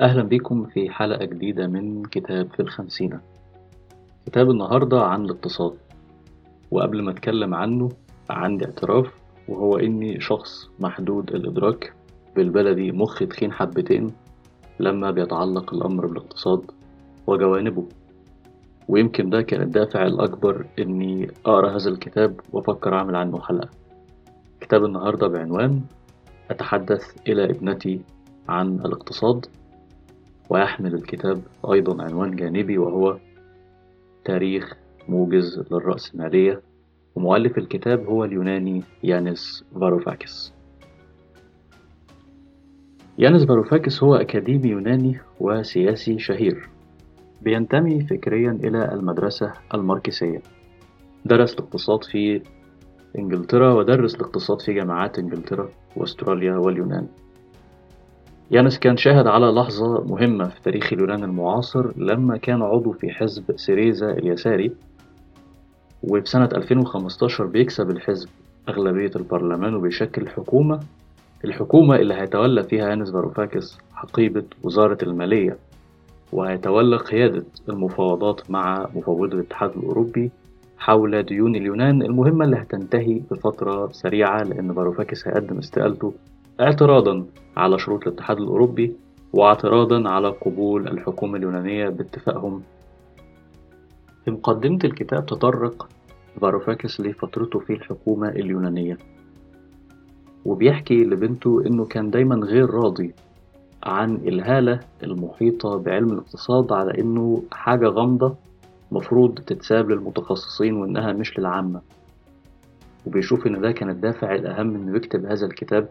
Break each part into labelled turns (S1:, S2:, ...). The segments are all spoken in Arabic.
S1: أهلا بكم في حلقة جديدة من كتاب في الخمسينة. كتاب النهاردة عن الاقتصاد. وقبل ما أتكلم عنه عندي اعتراف وهو إني شخص محدود الإدراك بالبلدي مخ تخين حبتين لما بيتعلق الأمر بالاقتصاد وجوانبه. ويمكن ده كان الدافع الأكبر إني أقرأ هذا الكتاب وأفكر أعمل عنه حلقة. كتاب النهاردة بعنوان أتحدث إلى ابنتي عن الاقتصاد. ويحمل الكتاب أيضا عنوان جانبي وهو تاريخ موجز للرأسمالية ومؤلف الكتاب هو اليوناني يانس فاروفاكس. يانس فاروفاكس هو أكاديمي يوناني وسياسي شهير بينتمي فكريا إلى المدرسة الماركسية. درس الاقتصاد في إنجلترا ودرس الاقتصاد في جامعات إنجلترا وأستراليا واليونان. يانس كان شاهد على لحظة مهمة في تاريخ اليونان المعاصر لما كان عضو في حزب سيريزا اليساري وفي سنة 2015 بيكسب الحزب أغلبية البرلمان وبيشكل حكومة الحكومة اللي هيتولى فيها يانس فاروفاكس حقيبة وزارة المالية وهيتولى قيادة المفاوضات مع مفوضي الاتحاد الأوروبي حول ديون اليونان المهمة اللي هتنتهي بفترة سريعة لأن فاروفاكس هيقدم استقالته اعتراضا على شروط الاتحاد الأوروبي واعتراضا على قبول الحكومة اليونانية باتفاقهم. في مقدمة الكتاب تطرق فاروفاكس لفترته في الحكومة اليونانية وبيحكي لبنته إنه كان دايما غير راضي عن الهالة المحيطة بعلم الاقتصاد على إنه حاجة غامضة مفروض تتساب للمتخصصين وإنها مش للعامة. وبيشوف إن ده كان الدافع الأهم إنه يكتب هذا الكتاب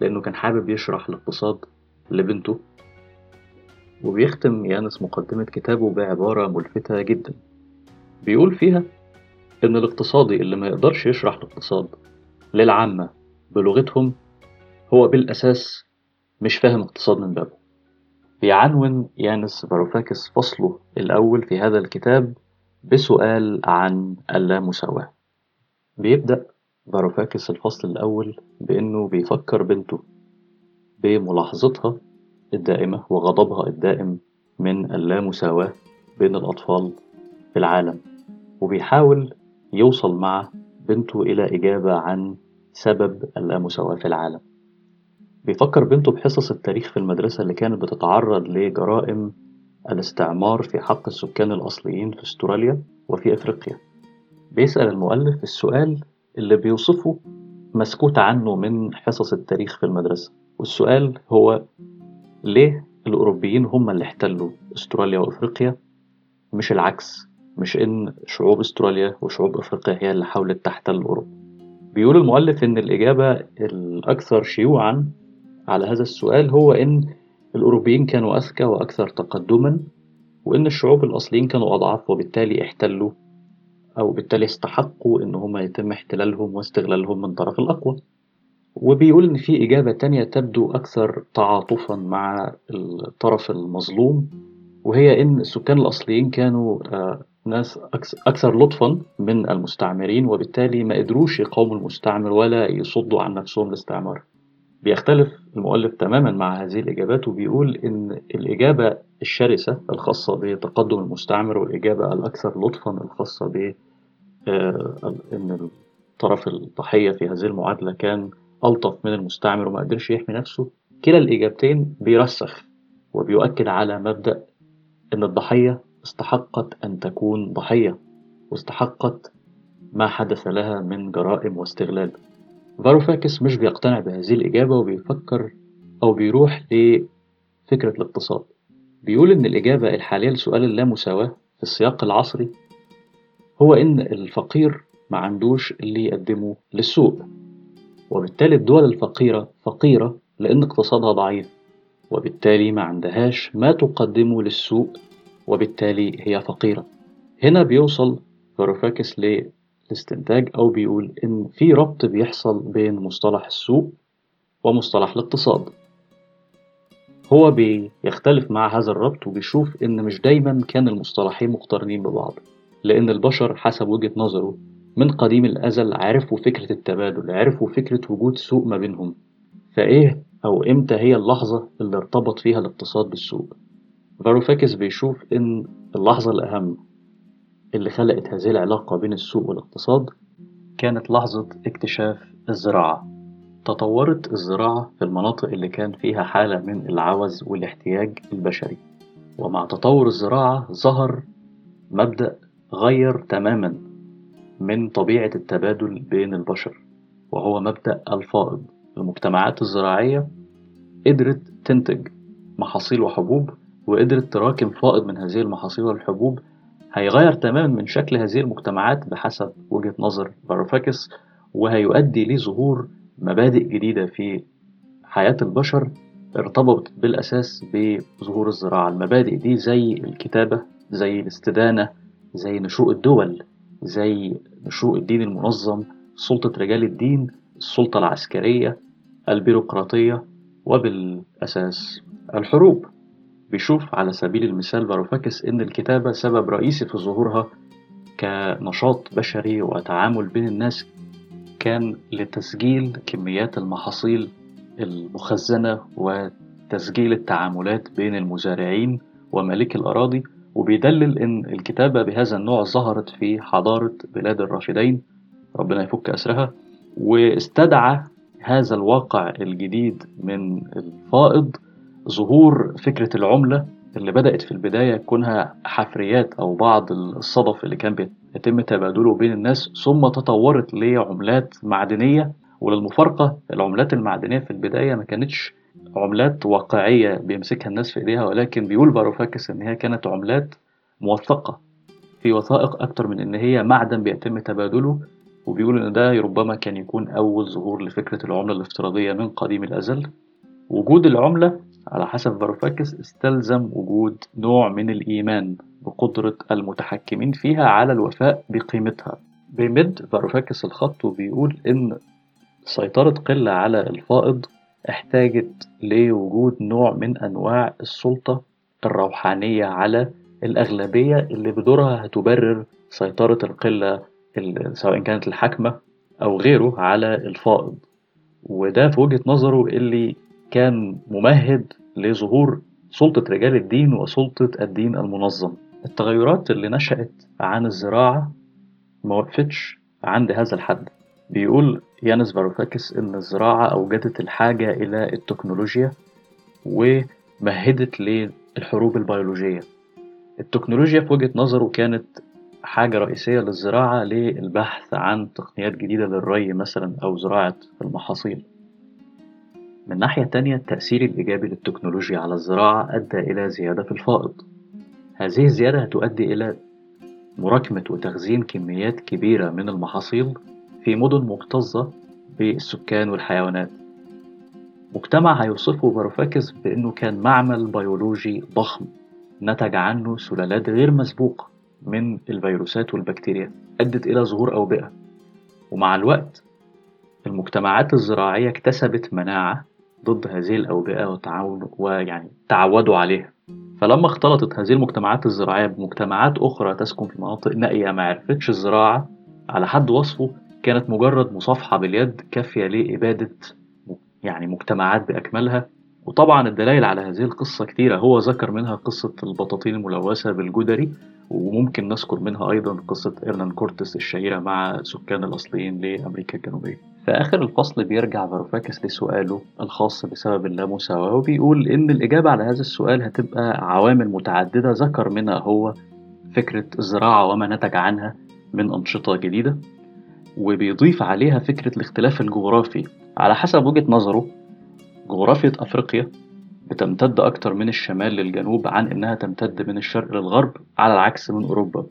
S1: لأنه كان حابب يشرح الاقتصاد لبنته وبيختم يانس مقدمة كتابه بعبارة ملفتة جدا. بيقول فيها إن الاقتصادي اللي ما يقدرش يشرح الاقتصاد للعامة بلغتهم هو بالأساس مش فاهم اقتصاد من بابه. بيعنون يانس فاروفاكس فصله الأول في هذا الكتاب بسؤال عن اللامساواة. بيبدأ فاروفاكس الفصل الأول بإنه بيفكر بنته بملاحظتها الدائمة وغضبها الدائم من اللامساواة بين الأطفال في العالم وبيحاول يوصل مع بنته إلى إجابة عن سبب اللامساواة في العالم. بيفكر بنته بحصص التاريخ في المدرسة اللي كانت بتتعرض لجرائم الاستعمار في حق السكان الأصليين في أستراليا وفي أفريقيا. بيسأل المؤلف السؤال اللي بيوصفه مسكوت عنه من حصص التاريخ في المدرسة. والسؤال هو ليه الأوروبيين هم اللي احتلوا أستراليا وأفريقيا؟ مش العكس مش إن شعوب أستراليا وشعوب أفريقيا هي اللي حاولت تحتل أوروبا. بيقول المؤلف إن الإجابة الأكثر شيوعا على هذا السؤال هو إن الأوروبيين كانوا أذكى وأكثر تقدما وإن الشعوب الأصليين كانوا أضعاف وبالتالي احتلوا أو بالتالي استحقوا إن هم يتم احتلالهم واستغلالهم من طرف الأقوى. وبيقول إن في إجابة تانية تبدو أكثر تعاطفا مع الطرف المظلوم وهي إن السكان الأصليين كانوا ناس أكثر لطفا من المستعمرين وبالتالي ما قدروش يقاوموا المستعمر ولا يصدوا عن نفسهم الاستعمار. بيختلف المؤلف تماما مع هذه الإجابات وبيقول إن الإجابة الشرسة الخاصة بتقدم المستعمر والإجابة الأكثر لطفا الخاصة ب إن الطرف الضحية في هذه المعادلة كان ألطف من المستعمر وما قدرش يحمي نفسه. كلا الإجابتين بيرسخ وبيؤكد على مبدأ إن الضحية استحقت أن تكون ضحية واستحقت ما حدث لها من جرائم واستغلال. فاروفاكس مش بيقتنع بهذه الإجابة وبيفكر أو بيروح لفكرة الاقتصاد. بيقول إن الإجابة الحالية لسؤال اللامساواة في السياق العصري هو إن الفقير ما عندوش اللي يقدمه للسوق وبالتالي الدول الفقيرة فقيرة لأن اقتصادها ضعيف وبالتالي ما عندهاش ما تقدمه للسوق وبالتالي هي فقيرة. هنا بيوصل فاروفاكس للاستنتاج أو بيقول إن في ربط بيحصل بين مصطلح السوق ومصطلح الاقتصاد. هو بيختلف مع هذا الربط وبيشوف إن مش دايما كان المصطلحين مقترنين ببعض لأن البشر حسب وجهة نظره من قديم الأزل عرفوا فكرة التبادل عرفوا فكرة وجود سوق ما بينهم. فإيه أو إمتى هي اللحظة اللي ارتبط فيها الاقتصاد بالسوق؟ فاروفاكس بيشوف إن اللحظة الأهم اللي خلقت هذه العلاقة بين السوق والاقتصاد كانت لحظة اكتشاف الزراعة. تطورت الزراعة في المناطق اللي كان فيها حالة من العوز والاحتياج البشري. ومع تطور الزراعة ظهر مبدأ غير تماما من طبيعة التبادل بين البشر وهو مبدأ الفائض. المجتمعات الزراعية قدرت تنتج محاصيل وحبوب وقدرت تراكم فائض من هذه المحاصيل والحبوب هيغير تماما من شكل هذه المجتمعات بحسب وجهة نظر فاروفاكس وهيؤدي لظهور مبادئ جديدة في حياة البشر ارتبطت بالأساس بظهور الزراعة. المبادئ دي زي الكتابة زي الاستدانة زي نشوء الدول زي نشوء الدين المنظم سلطة رجال الدين السلطة العسكرية البيروقراطية وبالأساس الحروب. بيشوف على سبيل المثال فاروفاكس إن الكتابة سبب رئيسي في ظهورها كنشاط بشري وتعامل بين الناس كان لتسجيل كميات المحاصيل المخزنة وتسجيل التعاملات بين المزارعين ومالك الأراضي وبيدلل إن الكتابة بهذا النوع ظهرت في حضارة بلاد الرافدين ربنا يفك أسرها واستدعى هذا الواقع الجديد من الفائض ظهور فكرة العملة اللي بدأت في البداية كونها حفريات أو بعض الصدف اللي كان يتم تبادله بين الناس ثم تطورت لعملات معدنية. وللمفارقة العملات المعدنية في البداية ما كانتش عملات واقعية بيمسكها الناس في إيديها ولكن بيقول فاروفاكس إن هي كانت عملات موثقة في وثائق أكتر من إن هي معدن بيتم تبادله. وبيقول إن ده ربما كان يكون أول ظهور لفكرة العملة الافتراضية من قديم الأزل. وجود العملة على حسب فاروفاكس استلزم وجود نوع من الإيمان بقدرة المتحكمين فيها على الوفاء بقيمتها. بيمد فاروفاكس الخط وبيقول إن سيطرة قلة على الفائض احتاجت لوجود نوع من أنواع السلطة الروحانية على الأغلبية اللي بدورها هتبرر سيطرة القلة سواء كانت الحاكمة أو غيره على الفائض. وده في وجهة نظره اللي كان ممهد لظهور سلطة رجال الدين وسلطة الدين المنظم. التغيرات اللي نشأت عن الزراعة ما وقفتش عند هذا الحد. بيقول يانس فاروفاكس إن الزراعة أوجدت الحاجة إلى التكنولوجيا ومهدت للحروب البيولوجية. التكنولوجيا في وجهة نظره كانت حاجة رئيسية للزراعة للبحث عن تقنيات جديدة للري مثلا أو زراعة المحاصيل. من ناحية تانية التأثير الإيجابي للتكنولوجيا على الزراعة أدى إلى زيادة في الفائض. هذه الزيادة هتؤدي إلى مراكمة وتخزين كميات كبيرة من المحاصيل في مدن مكتظة بالسكان والحيوانات. مجتمع هيوصفه فاروفاكس بأنه كان معمل بيولوجي ضخم نتج عنه سلالات غير مسبوقة من الفيروسات والبكتيريا أدت إلى ظهور أوبئة. ومع الوقت المجتمعات الزراعية اكتسبت مناعة ضد هذه الأوبئة وتعاون ويعني تعودوا عليها. فلما اختلطت هذه المجتمعات الزراعية بمجتمعات أخرى تسكن في مناطق نائية ما عرفتش الزراعة على حد وصفه كانت مجرد مصافحة باليد كافية لإبادة يعني مجتمعات بأكملها. وطبعا الدلائل على هذه القصة كتيرة. هو ذكر منها قصة البطاطين الملوثة بالجدري وممكن نذكر منها أيضا قصة إيرنان كورتس الشهيرة مع سكان الأصليين لأمريكا الجنوبية. في آخر الفصل بيرجع فاروفاكس لسؤاله الخاص بسبب اللامساواة وبيقول إن الإجابة على هذا السؤال هتبقى عوامل متعددة ذكر منها هو فكرة الزراعة وما نتج عنها من أنشطة جديدة وبيضيف عليها فكرة الاختلاف الجغرافي. على حسب وجهة نظره جغرافيا أفريقيا بتمتد أكتر من الشمال للجنوب عن إنها تمتد من الشرق للغرب على العكس من أوروبا.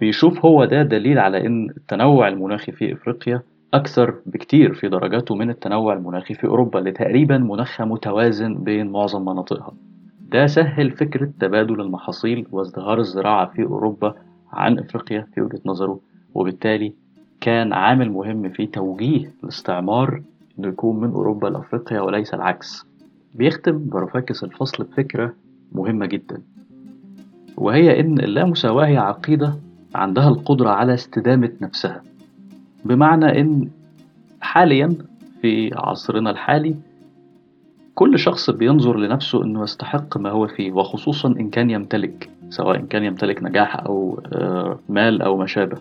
S1: بيشوف هو ده دليل على إن التنوع المناخي في إفريقيا أكثر بكتير في درجاته من التنوع المناخي في أوروبا اللي تقريبا مناخها متوازن بين معظم مناطقها. ده سهل فكرة تبادل المحاصيل وازدهار الزراعة في أوروبا عن إفريقيا في وجهة نظره وبالتالي كان عامل مهم في توجيه الاستعمار إنه يكون من أوروبا لأفريقيا وليس العكس. بيختم باروفاكس الفصل بفكرة مهمة جدا وهي إن اللامساواة هي عقيدة عندها القدرة على استدامة نفسها. بمعنى إن حاليا في عصرنا الحالي كل شخص بينظر لنفسه أنه يستحق ما هو فيه وخصوصا إن كان يمتلك سواء كان يمتلك نجاح أو آه، مال أو ما شابه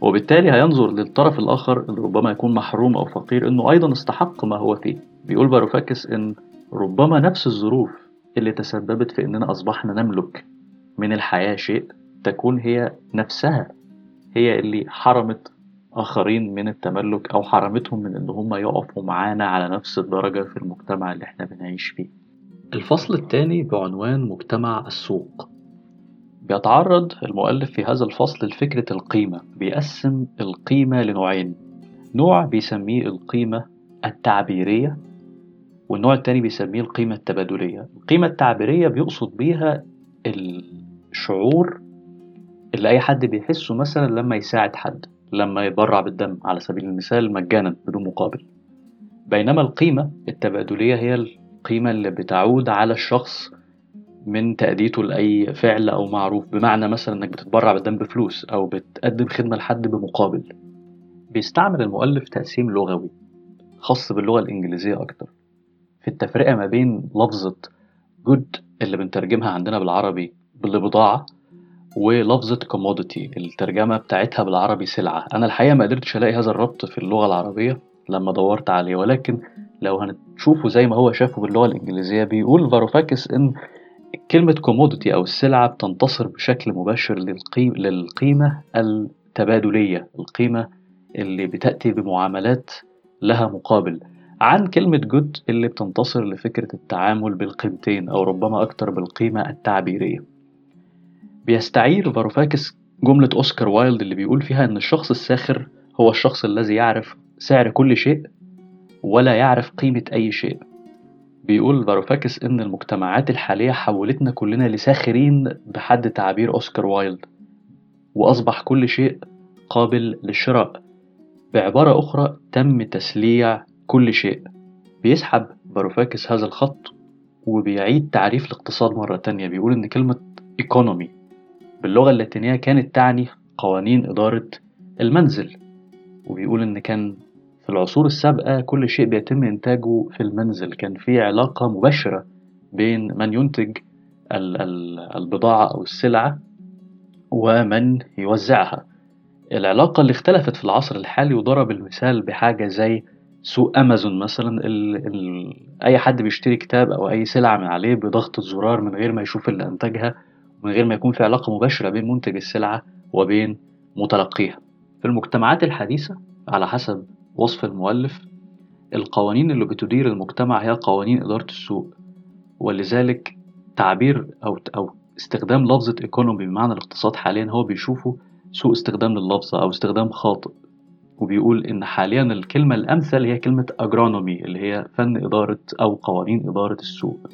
S1: وبالتالي هينظر للطرف الآخر اللي ربما يكون محروم أو فقير أنه أيضا استحق ما هو فيه. بيقول باروفاكس أن ربما نفس الظروف اللي تسببت في أننا أصبحنا نملك من الحياة شيء تكون هي نفسها هي اللي حرمت آخرين من التملك أو حرمتهم من إن هم يقفوا معانا على نفس الدرجة في المجتمع اللي إحنا بنعيش فيه. الفصل الثاني بعنوان مجتمع السوق. بيتعرض المؤلف في هذا الفصل لفكرة القيمة، بيقسم القيمة لنوعين. نوع بيسميه القيمة التعبيرية والنوع التاني بيسميه القيمة التبادلية. القيمة التعبيرية بيقصد بيها الشعور اللي أي حد بيحسه مثلا لما يساعد حد لما يتبرع بالدم على سبيل المثال مجانا بدون مقابل. بينما القيمة التبادلية هي القيمة اللي بتعود على الشخص من تأديته لأي فعل أو معروف. بمعنى مثلا إنك بتتبرع بالدم بفلوس أو بتقدم خدمة لحد بمقابل. بيستعمل المؤلف تقسيم لغوي خاص باللغة الإنجليزية أكتر. في التفرقة ما بين لفظة good اللي بنترجمها عندنا بالعربي بالبضاعة ولفظة commodity الترجمة بتاعتها بالعربي سلعة. أنا الحقيقة ما قدرتش ألاقي هذا الربط في اللغة العربية لما دورت عليه. ولكن لو هنشوفه زي ما هو شافه باللغة الإنجليزية بيقول فاروفاكس إن كلمة commodity أو السلعة بتنتصر بشكل مباشر للقيمة التبادلية القيمة اللي بتأتي بمعاملات لها مقابل. عن كلمة good اللي بتنتصر لفكرة التعامل بالقيمتين أو ربما أكتر بالقيمة التعبيرية. بيستعير فاروفاكس جملة أوسكار وايلد اللي بيقول فيها إن الشخص الساخر هو الشخص الذي يعرف سعر كل شيء ولا يعرف قيمة أي شيء. بيقول فاروفاكس إن المجتمعات الحالية حولتنا كلنا لساخرين بحد تعبير أوسكار وايلد وأصبح كل شيء قابل للشراء. بعبارة أخرى تم تسليع كل شيء. بيسحب فاروفاكس هذا الخط وبيعيد تعريف الاقتصاد مرة تانية. بيقول إن كلمة economy باللغة اللاتينية كانت تعني قوانين إدارة المنزل وبيقول إن كان في العصور السابقة كل شيء بيتم إنتاجه في المنزل. كان في علاقة مباشرة بين من ينتج البضاعة أو السلعة ومن يوزعها. العلاقة اللي اختلفت في العصر الحالي وضرب المثال بحاجة زي سوق أمازون مثلا ال ال أي حد بيشتري كتاب أو أي سلعة من عليه بضغط الزرار من غير ما يشوف اللي أنتجها من غير ما يكون في علاقة مباشرة بين منتج السلعة وبين متلقيها. في المجتمعات الحديثة على حسب وصف المؤلف القوانين اللي بتدير المجتمع هي قوانين إدارة السوق ولذلك تعبير أو أو استخدام لفظة economy بمعنى الاقتصاد حاليا هو بيشوفه سوء استخدام للفظة أو استخدام خاطئ وبيقول إن حاليا الكلمة الأمثل هي كلمة agoranomy اللي هي فن إدارة أو قوانين إدارة السوق.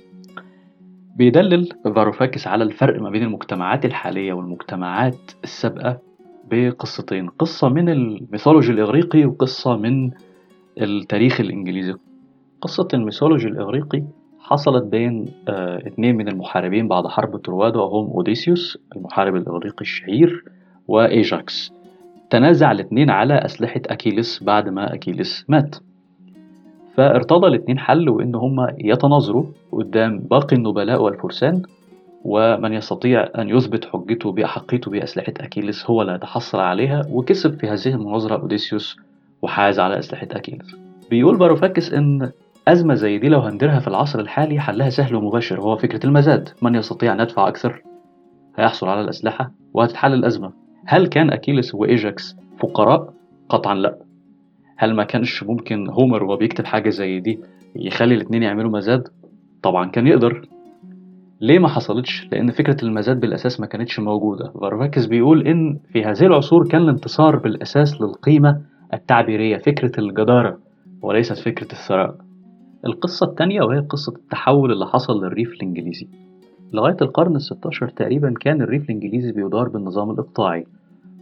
S1: بيدلل فاروفاكس على الفرق ما بين المجتمعات الحالية والمجتمعات السابقة بقصتين. قصة من الميثولوجي الإغريقي وقصة من التاريخ الإنجليزي. قصة الميثولوجي الإغريقي حصلت بين آه اتنين من المحاربين بعد حرب طروادة وهم أوديسيوس المحارب الإغريقي الشهير وإيجاكس. تنازع الاتنين على أسلحة أكيلس بعد ما أكيلس مات. فارتضى الاتنين حل وإن هما يتناظروا قدام باقي النبلاء والفرسان ومن يستطيع أن يثبت حجته بأحقيته بأسلحة أكيلس هو اللي يتحصل عليها وكسب في هذه المناظرة أوديسيوس وحاز على أسلحة أكيلس بيقول فاروفاكس إن أزمة زي دي لو هنديرها في العصر الحالي حلها سهل ومباشر هو فكرة المزاد. من يستطيع أن يدفع أكثر؟ هيحصل على الأسلحة وهتتحل الأزمة. هل كان أكيلس وإيجاكس فقراء؟ قطعا لا. هل ما كانش ممكن هومر وهو بيكتب حاجة زي دي يخلي الاتنين يعملوا مزاد؟ طبعا كان يقدر. ليه ما حصلتش؟ لأن فكرة المزاد بالأساس ما كانتش موجودة. فاروفاكس بيقول إن في هذه العصور كان الانتصار بالأساس للقيمة التعبيرية فكرة الجدارة وليست فكرة الثراء. القصة الثانية وهي قصة التحول اللي حصل للريف الإنجليزي. لغاية القرن الستاشر تقريبا كان الريف الإنجليزي بيدار بالنظام الإقطاعي.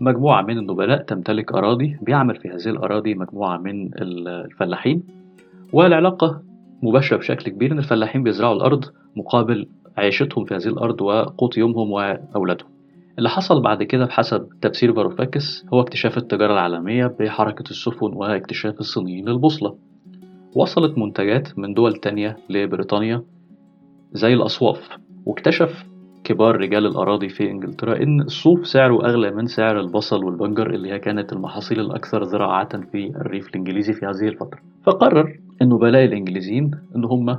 S1: مجموعة من النبلاء تمتلك أراضي بيعمل في هذه الأراضي مجموعة من الفلاحين والعلاقة مباشرة بشكل كبير إن الفلاحين بيزرعوا الأرض مقابل عيشتهم في هذه الأرض وقوت يومهم وأولادهم. اللي حصل بعد كده بحسب تفسير فاروفاكس هو اكتشاف التجارة العالمية بحركة السفن واكتشاف الصينيين للبوصلة. وصلت منتجات من دول تانية لبريطانيا زي الأصواف واكتشف كبار رجال الأراضي في إنجلترا إن الصوف سعره أغلى من سعر البصل والبنجر اللي هي كانت المحاصيل الأكثر زراعة في الريف الإنجليزي في هذه الفترة. فقرر النبلاء الإنجليزيين إن هم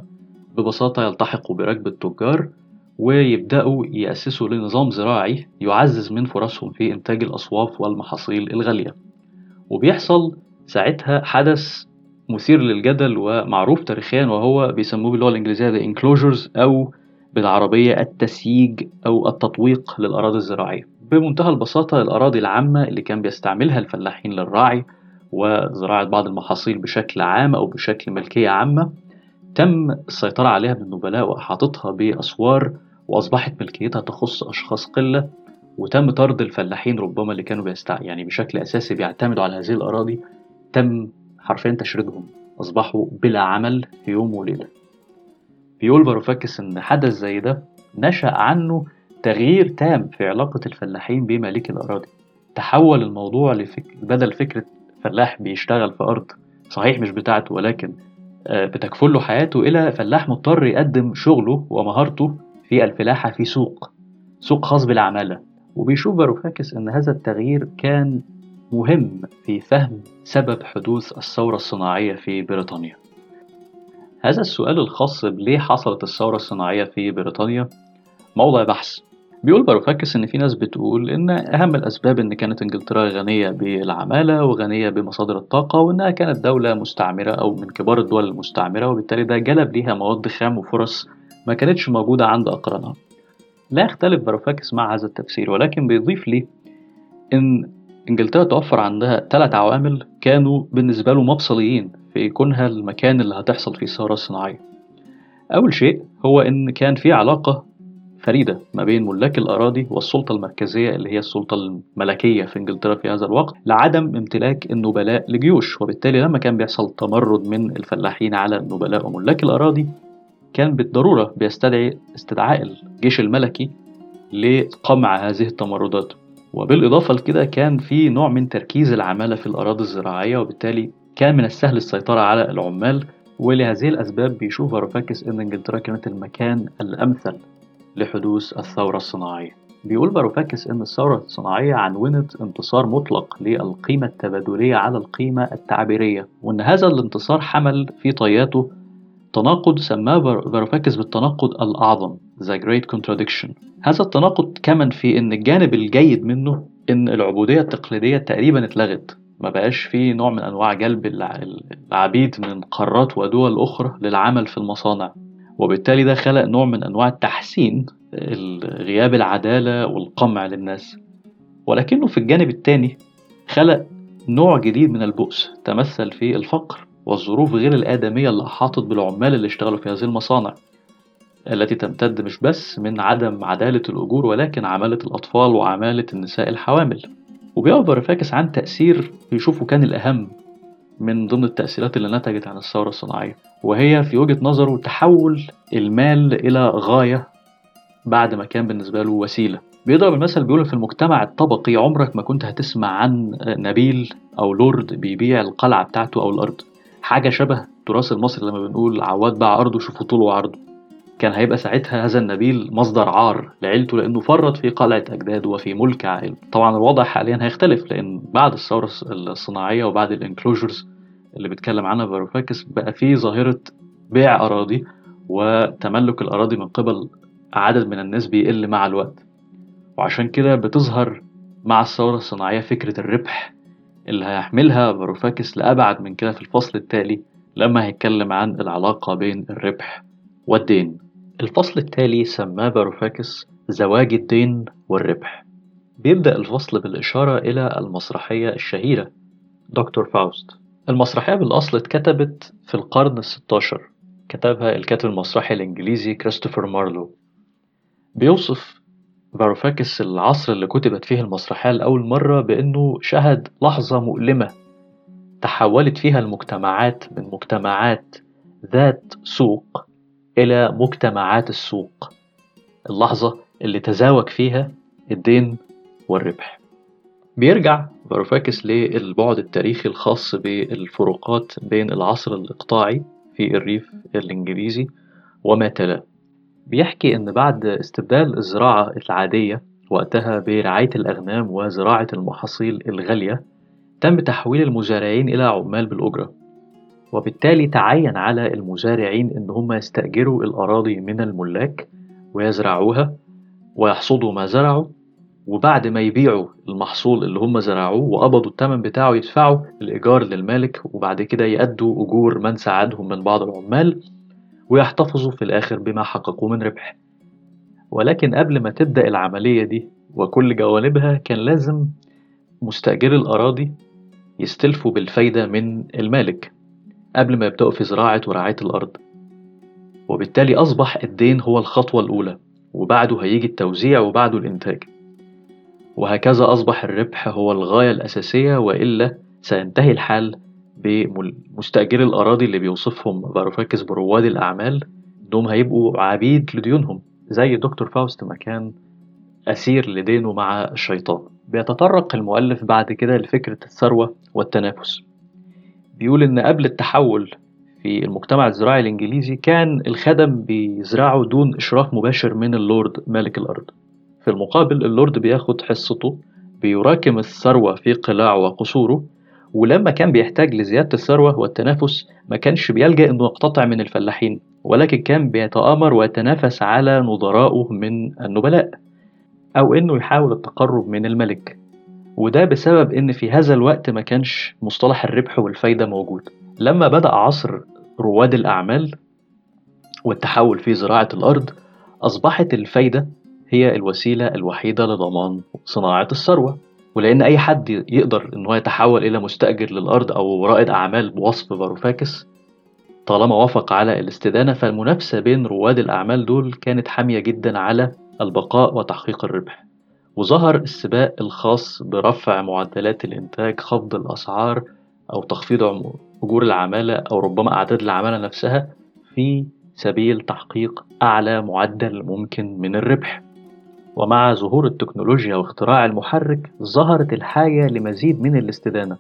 S1: ببساطة يلتحقوا بركب التجار ويبدأوا يأسسوا لنظام زراعي يعزز من فرصهم في إنتاج الأصواف والمحاصيل الغالية. وبيحصل ساعتها حدث مثير للجدل ومعروف تاريخيا وهو بيسموه باللغة الإنجليزية the enclosures أو بالعربية التسييج أو التطويق للأراضي الزراعية. بمنتهى البساطة الأراضي العامة اللي كان بيستعملها الفلاحين للرعي وزراعة بعض المحاصيل بشكل عام أو بشكل ملكية عامة تم السيطرة عليها بالنبلاء وإحاطتها بأسوار وأصبحت ملكيتها تخص أشخاص قلة وتم طرد الفلاحين ربما اللي كانوا بيستع يعني بشكل أساسي بيعتمدوا على هذه الأراضي تم حرفيا تشريدهم. أصبحوا بلا عمل في يوم وليلة. بيقول باروفاكس إن حدث زي ده نشأ عنه تغيير تام في علاقة الفلاحين بمالك الأراضي. تحول الموضوع لفك... بدل فكرة فلاح بيشتغل في أرض صحيح مش بتاعته ولكن آه، بتكفله حياته إلى فلاح مضطر يقدم شغله ومهارته في الفلاحة في سوق سوق خاص بالعمالة. وبيشوف فاروفاكس أن هذا التغيير كان مهم في فهم سبب حدوث الثورة الصناعية في بريطانيا. هذا السؤال الخاص بليه حصلت الثورة الصناعية في بريطانيا؟ موضع بحث. بيقول فاروفاكس إن في ناس بتقول إن أهم الأسباب إن كانت إنجلترا غنية بالعمالة وغنية بمصادر الطاقة وإنها كانت دولة مستعمرة أو من كبار الدول المستعمرة وبالتالي ده جلب ليها مواد خام وفرص ما كانتش موجودة عند أقرانها. لا يختلف باروفاكس مع هذا التفسير ولكن بيضيف لي إن إنجلترا توفر عندها ثلاث عوامل كانوا بالنسبة له مفصليين في كونها المكان اللي هتحصل فيه الثورة الصناعية. أول شيء هو إن كان في علاقة فريدة ما بين ملاك الأراضي والسلطة المركزية اللي هي السلطة الملكية في إنجلترا في هذا الوقت لعدم امتلاك النبلاء لجيوش. وبالتالي لما كان بيحصل تمرد من الفلاحين على النبلاء وملاك الأراضي كان بالضرورة بيستدعي استدعاء الجيش الملكي لقمع هذه التمردات. وبالإضافة لكده كان في نوع من تركيز العمالة في الأراضي الزراعية وبالتالي كان من السهل السيطرة على العمال ولهذه الأسباب بيشوف فاروفاكس إن إنجلترا كانت المكان الأمثل لحدوث الثورة الصناعية. بيقول فاروفاكس إن الثورة الصناعية عنونت انتصار مطلق للقيمة التبادلية على القيمة التعبيرية وإن هذا الانتصار حمل في طياته تناقض سماه فاروفاكس بالتناقض الأعظم The Great Contradiction. هذا التناقض كمن في إن الجانب الجيد منه إن العبودية التقليدية تقريبا اتلغت. ما بقاش في نوع من أنواع جلب العبيد من قارات ودول أخرى للعمل في المصانع. وبالتالي ده خلق نوع من أنواع التحسين غياب العدالة والقمع للناس. ولكنه في الجانب الثاني خلق نوع جديد من البؤس تمثل في الفقر. والظروف غير الآدمية اللي أحاطت بالعمال اللي اشتغلوا في هذه المصانع التي تمتد مش بس من عدم عدالة الأجور ولكن عمالة الأطفال وعمالة النساء الحوامل. وبيعبر فاكس عن تأثير بيشوفه كان الأهم من ضمن التأثيرات اللي نتجت عن الثورة الصناعية وهي في وجهة نظره تحول المال إلى غاية بعد ما كان بالنسبة له وسيلة. بيضرب المثل بيقول في المجتمع الطبقي عمرك ما كنت هتسمع عن نبيل أو لورد بيبيع القلعة بتاعته أو الأرض. حاجة شبه التراث المصري لما بنقول عواد باع أرضه شوفوا طوله وعرضه. كان هيبقى ساعتها هذا النبيل مصدر عار لعيلته لأنه فرط في قلعة أجداده وفي ملك عائلته طبعا الوضع حاليا هيختلف لأن بعد الثورة الصناعية وبعد ال enclosures اللي بيتكلم عنها فاروفاكس بقى في ظاهرة بيع أراضي وتملك الأراضي من قبل عدد من الناس بيقل مع الوقت. وعشان كده بتظهر مع الثورة الصناعية فكرة الربح اللي هيحملها فاروفاكس لأبعد من كده في الفصل التالي لما هيتكلم عن العلاقة بين الربح والدين. الفصل التالي سماه فاروفاكس زواج الدين والربح. بيبدأ الفصل بالإشارة إلى المسرحية الشهيرة دكتور فاوست. المسرحية بالأصل اتكتبت في القرن الستاشر كتبها الكاتب المسرحي الإنجليزي كريستوفر مارلو. بيوصف فاروفاكس العصر اللي كتبت فيه المسرحية لأول مرة بأنه شهد لحظة مؤلمة تحولت فيها المجتمعات من مجتمعات ذات سوق إلى مجتمعات السوق. اللحظة اللي تزاوج فيها الدين والربح. بيرجع فاروفاكس للبعد التاريخي الخاص بالفروقات بين العصر الإقطاعي في الريف الإنجليزي وما تلاه. بيحكي إن بعد استبدال الزراعة العادية وقتها برعاية الأغنام وزراعة المحاصيل الغالية تم تحويل المزارعين إلى عمال بالأجرة. وبالتالي تعين على المزارعين إن هم يستأجروا الأراضي من الملاك ويزرعوها ويحصدوا ما زرعوا وبعد ما يبيعوا المحصول اللي هم زرعوه وقبضوا الثمن بتاعه يدفعوا الإيجار للمالك وبعد كده يأدوا أجور من ساعدهم من بعض العمال. ويحتفظوا في الآخر بما حققوه من ربح ولكن قبل ما تبدأ العملية دي وكل جوانبها كان لازم مستأجري الأراضي يستلفوا بالفايدة من المالك قبل ما يبدأوا في زراعة ورعاية الأرض. وبالتالي أصبح الدين هو الخطوة الأولى وبعده هيجي التوزيع وبعده الإنتاج. وهكذا أصبح الربح هو الغاية الأساسية وإلا سينتهي الحال بمستأجري الأراضي اللي بيوصفهم فاروفاكس برواد الأعمال إنهم هيبقوا عبيد لديونهم زي دكتور فاوست ما كان أسير لدينه مع الشيطان. بيتطرق المؤلف بعد كده لفكرة الثروة والتنافس. بيقول إن قبل التحول في المجتمع الزراعي الإنجليزي كان الخدم بيزرعوا دون إشراف مباشر من اللورد مالك الأرض. في المقابل اللورد بياخد حصته بيراكم الثروة في قلاعه وقصوره ولما كان بيحتاج لزيادة الثروة والتنافس ما كانش بيلجأ إنه يقتطع من الفلاحين ولكن كان بيتآمر ويتنافس على نظرائه من النبلاء أو إنه يحاول التقرب من الملك. وده بسبب إن في هذا الوقت ما كانش مصطلح الربح والفايدة موجود. لما بدأ عصر رواد الأعمال والتحول في زراعة الأرض أصبحت الفايدة هي الوسيلة الوحيدة لضمان صناعة الثروة. ولأن أي حد يقدر إن هو يتحول إلى مستأجر للأرض أو رائد أعمال بوصف فاروفاكس طالما وافق على الاستدانة فالمنافسة بين رواد الأعمال دول كانت حامية جدا على البقاء وتحقيق الربح. وظهر السباق الخاص برفع معدلات الإنتاج خفض الأسعار أو تخفيض أجور العمالة أو ربما أعداد العمالة نفسها في سبيل تحقيق أعلى معدل ممكن من الربح. ومع ظهور التكنولوجيا واختراع المحرك ظهرت الحاجة لمزيد من الاستدانة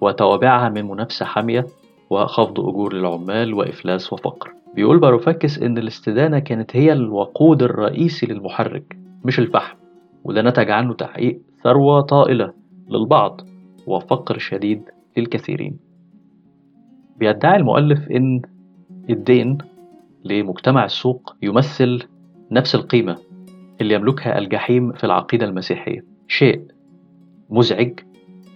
S1: وتوابعها من منافسة حامية وخفض أجور للعمال وإفلاس وفقر. بيقول فاروفاكس إن الاستدانة كانت هي الوقود الرئيسي للمحرك مش الفحم وده نتج عنه تحقيق ثروة طائلة للبعض وفقر شديد للكثيرين. بيدعي المؤلف إن الدين لمجتمع السوق يمثل نفس القيمة اللي يملكها الجحيم في العقيدة المسيحية. شيء مزعج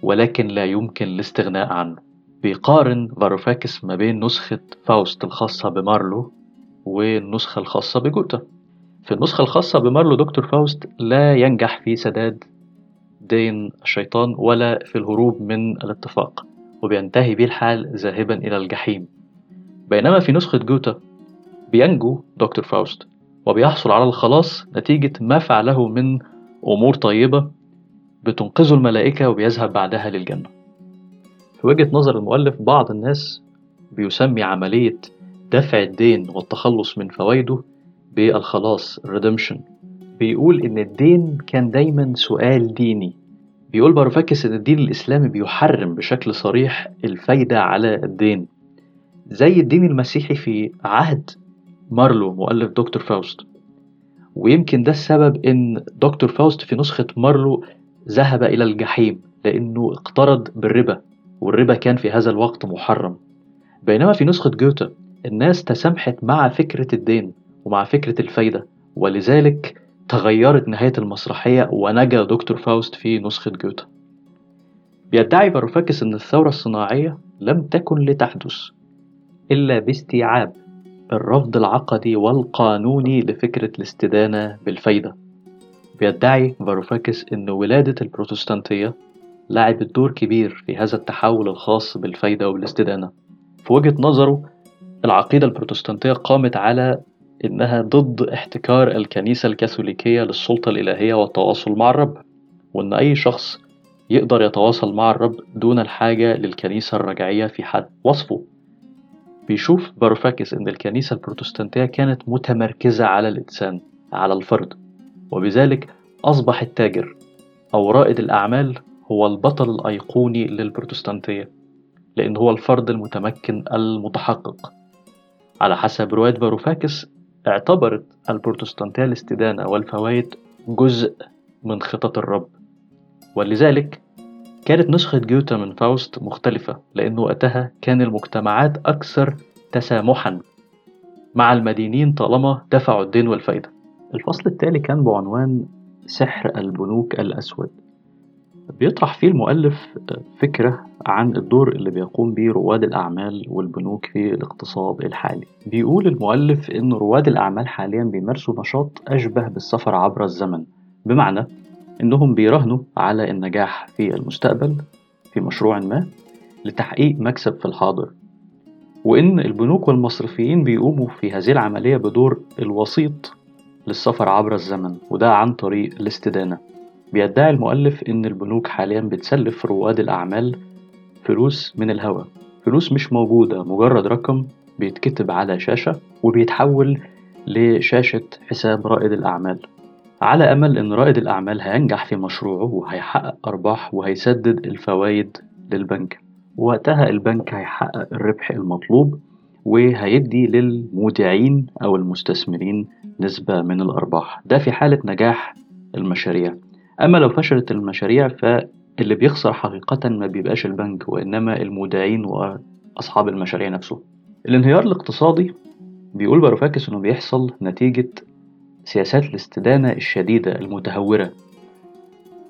S1: ولكن لا يمكن الاستغناء عنه. بيقارن فاروفاكس ما بين نسخة فاوست الخاصة بمارلو والنسخة الخاصة بجوته. في النسخة الخاصة بمارلو دكتور فاوست لا ينجح في سداد دين الشيطان ولا في الهروب من الاتفاق وبينتهي به الحال ذاهبا إلى الجحيم. بينما في نسخة جوتا بينجو دكتور فاوست. وبيحصل على الخلاص نتيجة ما فعله من أمور طيبة بتنقذه الملائكة وبيذهب بعدها للجنة. في وجهة نظر المؤلف بعض الناس بيسمي عملية دفع الدين والتخلص من فوائده بالخلاص redemption. بيقول إن الدين كان دايما سؤال ديني. بيقول فاروفاكس إن الدين الإسلامي بيحرم بشكل صريح الفايدة على الدين. زي الدين المسيحي في عهد مارلو مؤلف دكتور فاوست. ويمكن ده السبب إن دكتور فاوست في نسخة مارلو ذهب إلى الجحيم لأنه اقترض بالربا والربا كان في هذا الوقت محرم. بينما في نسخة جوته الناس تسامحت مع فكرة الدين ومع فكرة الفايدة ولذلك تغيرت نهاية المسرحية ونجا دكتور فاوست في نسخة جوته. بيدعي فاروفاكس أن الثورة الصناعية لم تكن لتحدث إلا باستيعاب. الرفض العقدي والقانوني لفكرة الاستدانة بالفايدة. بيدعي فاروفاكس أن ولادة البروتستانتية لعبت دور كبير في هذا التحول الخاص بالفايدة والاستدانة. في وجهة نظره العقيدة البروتستانتية قامت على إنها ضد احتكار الكنيسة الكاثوليكية للسلطة الإلهية والتواصل مع الرب وإن أي شخص يقدر يتواصل مع الرب دون الحاجة للكنيسة الرجعية في حد وصفه. بيشوف باروفاكس إن الكنيسة البروتستانتية كانت متمركزة على الإنسان على الفرد وبذلك أصبح التاجر أو رائد الأعمال هو البطل الأيقوني للبروتستانتية لأن هو الفرد المتمكن المتحقق. على حسب رواية فاروفاكس اعتبرت البروتستانتية الاستدانة والفوائد جزء من خطط الرب ولذلك كانت نسخة جوته من فاوست مختلفة لأنه وقتها كان المجتمعات أكثر تسامحا مع المدينين طالما دفعوا الدين والفائدة الفصل التالي كان بعنوان سحر البنوك الأسود. بيطرح فيه المؤلف فكرة عن الدور اللي بيقوم به رواد الأعمال والبنوك في الاقتصاد الحالي. بيقول المؤلف إن رواد الأعمال حاليا بيمارسوا نشاط أشبه بالسفر عبر الزمن بمعنى إنهم بيراهنوا على النجاح في المستقبل في مشروع ما لتحقيق مكسب في الحاضر. وإن البنوك والمصرفيين بيقوموا في هذه العملية بدور الوسيط للسفر عبر الزمن وده عن طريق الاستدانة. بيدعي المؤلف إن البنوك حاليا بتسلف رواد الأعمال فلوس من الهواء. فلوس مش موجودة مجرد رقم بيتكتب على شاشة وبيتحول لشاشة حساب رائد الأعمال. على أمل إن رائد الأعمال هينجح في مشروعه وهيحقق أرباح وهيسدد الفوائد للبنك. وقتها البنك هيحقق الربح المطلوب وهيدي للمودعين أو المستثمرين نسبة من الأرباح. ده في حالة نجاح المشاريع. أما لو فشلت المشاريع فاللي بيخسر حقيقة ما بيبقاش البنك وإنما المودعين وأصحاب المشاريع نفسه. الانهيار الاقتصادي بيقول باروفاكس إنه بيحصل نتيجة سياسات الاستدانة الشديدة المتهورة.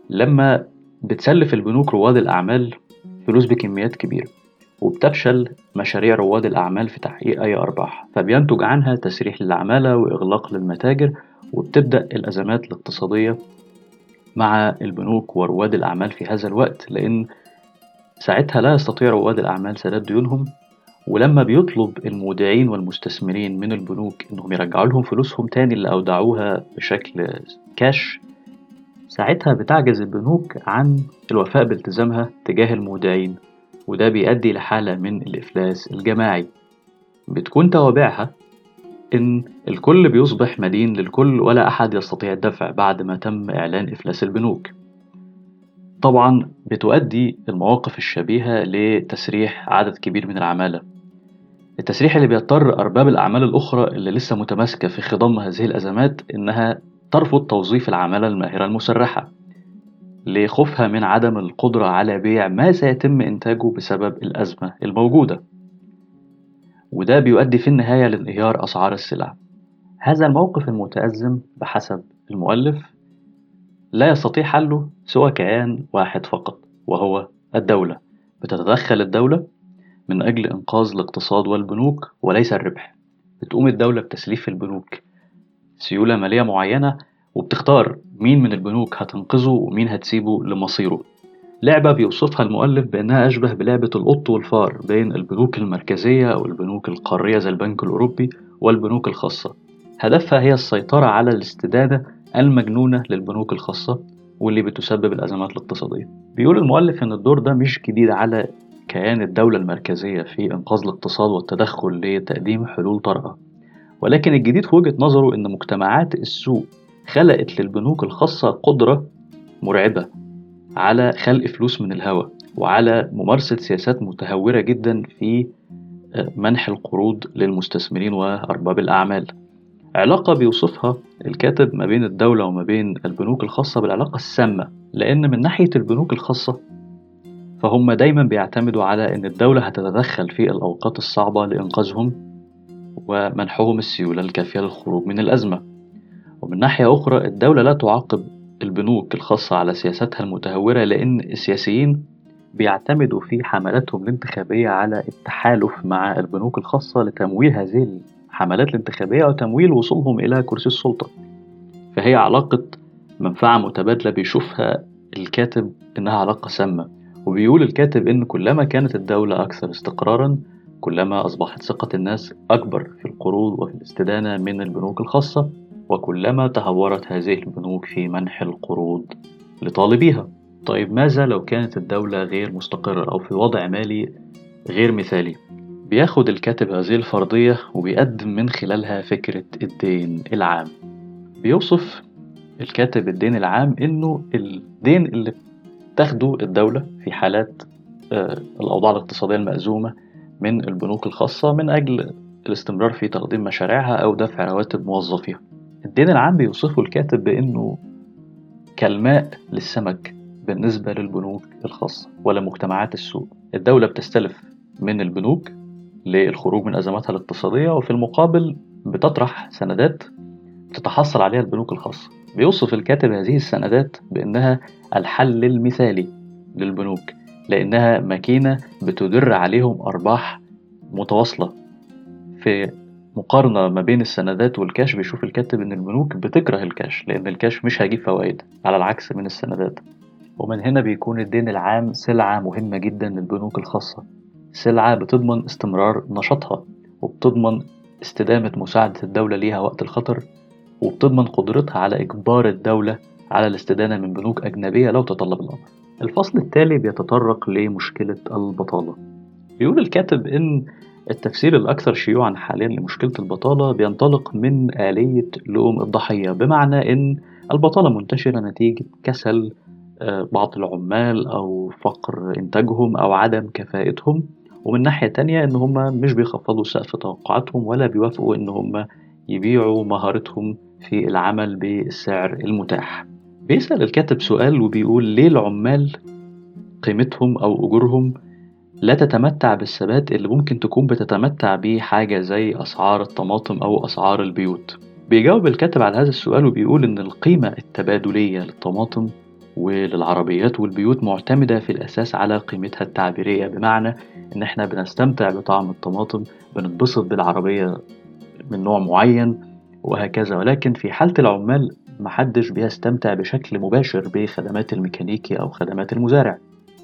S1: لما بتسلف البنوك رواد الأعمال فلوس بكميات كبيرة وبتفشل مشاريع رواد الأعمال في تحقيق أي أرباح فبينتج عنها تسريح للعمالة وإغلاق للمتاجر وبتبدأ الأزمات الاقتصادية مع البنوك ورواد الأعمال في هذا الوقت لأن ساعتها لا يستطيع رواد الأعمال سداد ديونهم. ولما بيطلب المودعين والمستثمرين من البنوك إنهم يرجعوا لهم فلوسهم تاني اللي أودعوها بشكل كاش ساعتها بتعجز البنوك عن الوفاء بالتزامها تجاه المودعين وده بيؤدي لحالة من الإفلاس الجماعي. بتكون توابعها إن الكل بيصبح مدين للكل ولا أحد يستطيع الدفع بعد ما تم إعلان إفلاس البنوك. طبعا بتؤدي المواقف الشبيهة لتسريح عدد كبير من العمالة التسريح اللي بيضطر أرباب الأعمال الأخرى اللي لسه متماسكة في خضم هذه الأزمات إنها ترفض توظيف العمالة الماهرة المسرحة لخوفها من عدم القدرة على بيع ما سيتم إنتاجه بسبب الأزمة الموجودة. وده بيؤدي في النهاية لانهيار أسعار السلع. هذا الموقف المتأزم بحسب المؤلف. لا يستطيع حله سوى كيان واحد فقط وهو الدولة. بتتدخل الدولة من أجل إنقاذ الاقتصاد والبنوك وليس الربح. بتقوم الدولة بتسليف البنوك سيولة مالية معينة وبتختار مين من البنوك هتنقذه ومين هتسيبه لمصيره. لعبة بيوصفها المؤلف بأنها أشبه بلعبة القط والفار بين البنوك المركزية أو البنوك القارية زي البنك الأوروبي والبنوك الخاصة. هدفها هي السيطرة على الاستدادة المجنونة للبنوك الخاصة واللي بتسبب الأزمات الاقتصادية. بيقول المؤلف أن الدور ده مش جديد على كيان الدولة المركزية في إنقاذ الاقتصاد والتدخل لتقديم حلول طارئة. ولكن الجديد في وجهة نظره أن مجتمعات السوق خلقت للبنوك الخاصة قدرة مرعبة على خلق فلوس من الهواء وعلى ممارسة سياسات متهورة جدا في منح القروض للمستثمرين وأرباب الأعمال. علاقة بيوصفها الكاتب ما بين الدولة وما بين البنوك الخاصة بالعلاقة السامة لأن من ناحية البنوك الخاصة فهم دايما بيعتمدوا على أن الدولة هتتدخل في الأوقات الصعبة لإنقاذهم ومنحهم السيولة الكافية للخروج من الأزمة. ومن ناحية أخرى الدولة لا تعاقب البنوك الخاصة على سياستها المتهورة لأن السياسيين بيعتمدوا في حملاتهم الانتخابية على التحالف مع البنوك الخاصة لتمويل هذه الحملات الانتخابية وتمويل وصولهم إلى كرسي السلطة فهي علاقة منفعة متبادلة بيشوفها الكاتب إنها علاقة سامة وبيقول الكاتب إن كلما كانت الدولة أكثر استقرارا كلما أصبحت ثقة الناس أكبر في القروض وفي الاستدانة من البنوك الخاصة وكلما تهورت هذه البنوك في منح القروض لطالبيها. طيب ماذا لو كانت الدولة غير مستقرة أو في وضع مالي غير مثالي؟ بياخد الكاتب هذه الفرضية وبيقدم من خلالها فكرة الدين العام. بيوصف الكاتب الدين العام إنه الدين اللي تاخده الدولة في حالات آه، الأوضاع الاقتصادية المأزومة من البنوك الخاصة من أجل الاستمرار في تقديم مشاريعها أو دفع رواتب موظفيها. الدين العام بيوصفه الكاتب بأنه كالماء للسمك بالنسبة للبنوك الخاصة ولمجتمعات السوق. الدولة بتستلف من البنوك للخروج من أزماتها الاقتصادية وفي المقابل بتطرح سندات تتحصل عليها البنوك الخاصة. بيوصف الكاتب هذه السندات بأنها الحل المثالي للبنوك لأنها ماكينة بتدر عليهم أرباح متواصلة. في مقارنة ما بين السندات والكاش بيشوف الكاتب إن البنوك بتكره الكاش لأن الكاش مش هيجيب فوائد على العكس من السندات. ومن هنا بيكون الدين العام سلعة مهمة جدا للبنوك الخاصة. سلعة بتضمن استمرار نشاطها وبتضمن استدامة مساعدة الدولة ليها وقت الخطر وبتضمن قدرتها على إجبار الدولة على الاستدانة من بنوك أجنبية لو تطلب الأمر. الفصل التالي بيتطرق لمشكلة البطالة. بيقول الكاتب إن التفسير الأكثر شيوعا حاليا لمشكلة البطالة بينطلق من آلية لؤم الضحية بمعنى إن البطالة منتشرة نتيجة كسل آه، بعض العمال أو فقر إنتاجهم أو عدم كفاءتهم. ومن ناحية تانية إن هم مش بيخفضوا سقف توقعاتهم ولا بيوافقوا إن هم يبيعوا مهارتهم في العمل بالسعر المتاح. بيسأل الكاتب سؤال وبيقول ليه العمال قيمتهم أو أجورهم لا تتمتع بالثبات اللي ممكن تكون بتتمتع بيه حاجة زي أسعار الطماطم أو أسعار البيوت؟ بيجاوب الكاتب على هذا السؤال وبيقول إن القيمة التبادلية للطماطم وللعربيات والبيوت معتمدة في الأساس على قيمتها التعبيرية. بمعنى إن إحنا بنستمتع بطعم الطماطم بنتبسط بالعربية من نوع معين وهكذا. ولكن في حالة العمال محدش بيستمتع بشكل مباشر بخدمات الميكانيكي أو خدمات المزارع.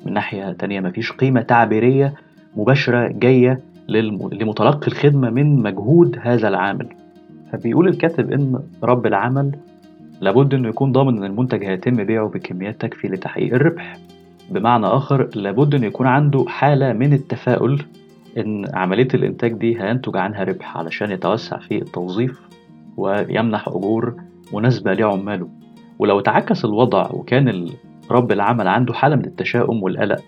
S1: من ناحية تانية مفيش قيمة تعبيرية مباشرة جاية لمتلقي الخدمة من مجهود هذا العامل. فبيقول الكاتب إن رب العمل لابد إنه يكون ضامن إن المنتج هيتم بيعه بكميات تكفي لتحقيق الربح. بمعنى آخر لابد إنه يكون عنده حالة من التفاؤل إن عملية الإنتاج دي هينتج عنها ربح علشان يتوسع في التوظيف ويمنح أجور مناسبة لعماله. ولو تعكس الوضع وكان رب العمل عنده حالة من التشاؤم والقلق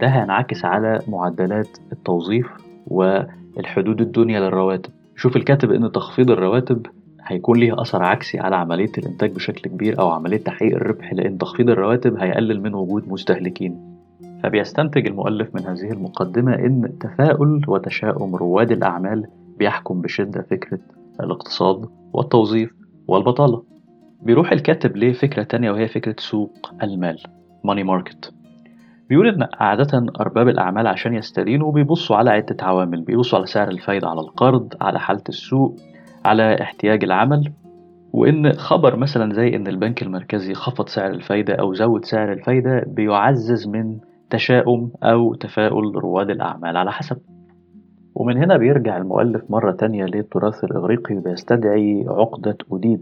S1: ده هينعكس على معدلات التوظيف والحدود الدنيا للرواتب. شوف الكاتب إن تخفيض الرواتب هيكون ليه أثر عكسي على عملية الإنتاج بشكل كبير أو عملية تحقيق الربح لأن تخفيض الرواتب هيقلل من وجود مستهلكين. فبيستنتج المؤلف من هذه المقدمة إن تفاؤل وتشاؤم رواد الأعمال بيحكم بشدة فكرة الاقتصاد والتوظيف والبطالة. بيروح الكاتب لفكرة تانية وهي فكرة سوق المال ماني ماركت بيقول إن عادة أرباب الأعمال عشان يستدينوا بيبصوا على عدة عوامل بيبصوا على سعر الفايدة على القرض على حالة السوق على احتياج العمل وإن خبر مثلا زي إن البنك المركزي خفض سعر الفايدة أو زود سعر الفايدة بيعزز من تشاؤم أو تفاؤل رواد الأعمال على حسب. ومن هنا بيرجع المؤلف مرة تانية للتراث الإغريقي وبيستدعي عقدة أوديب.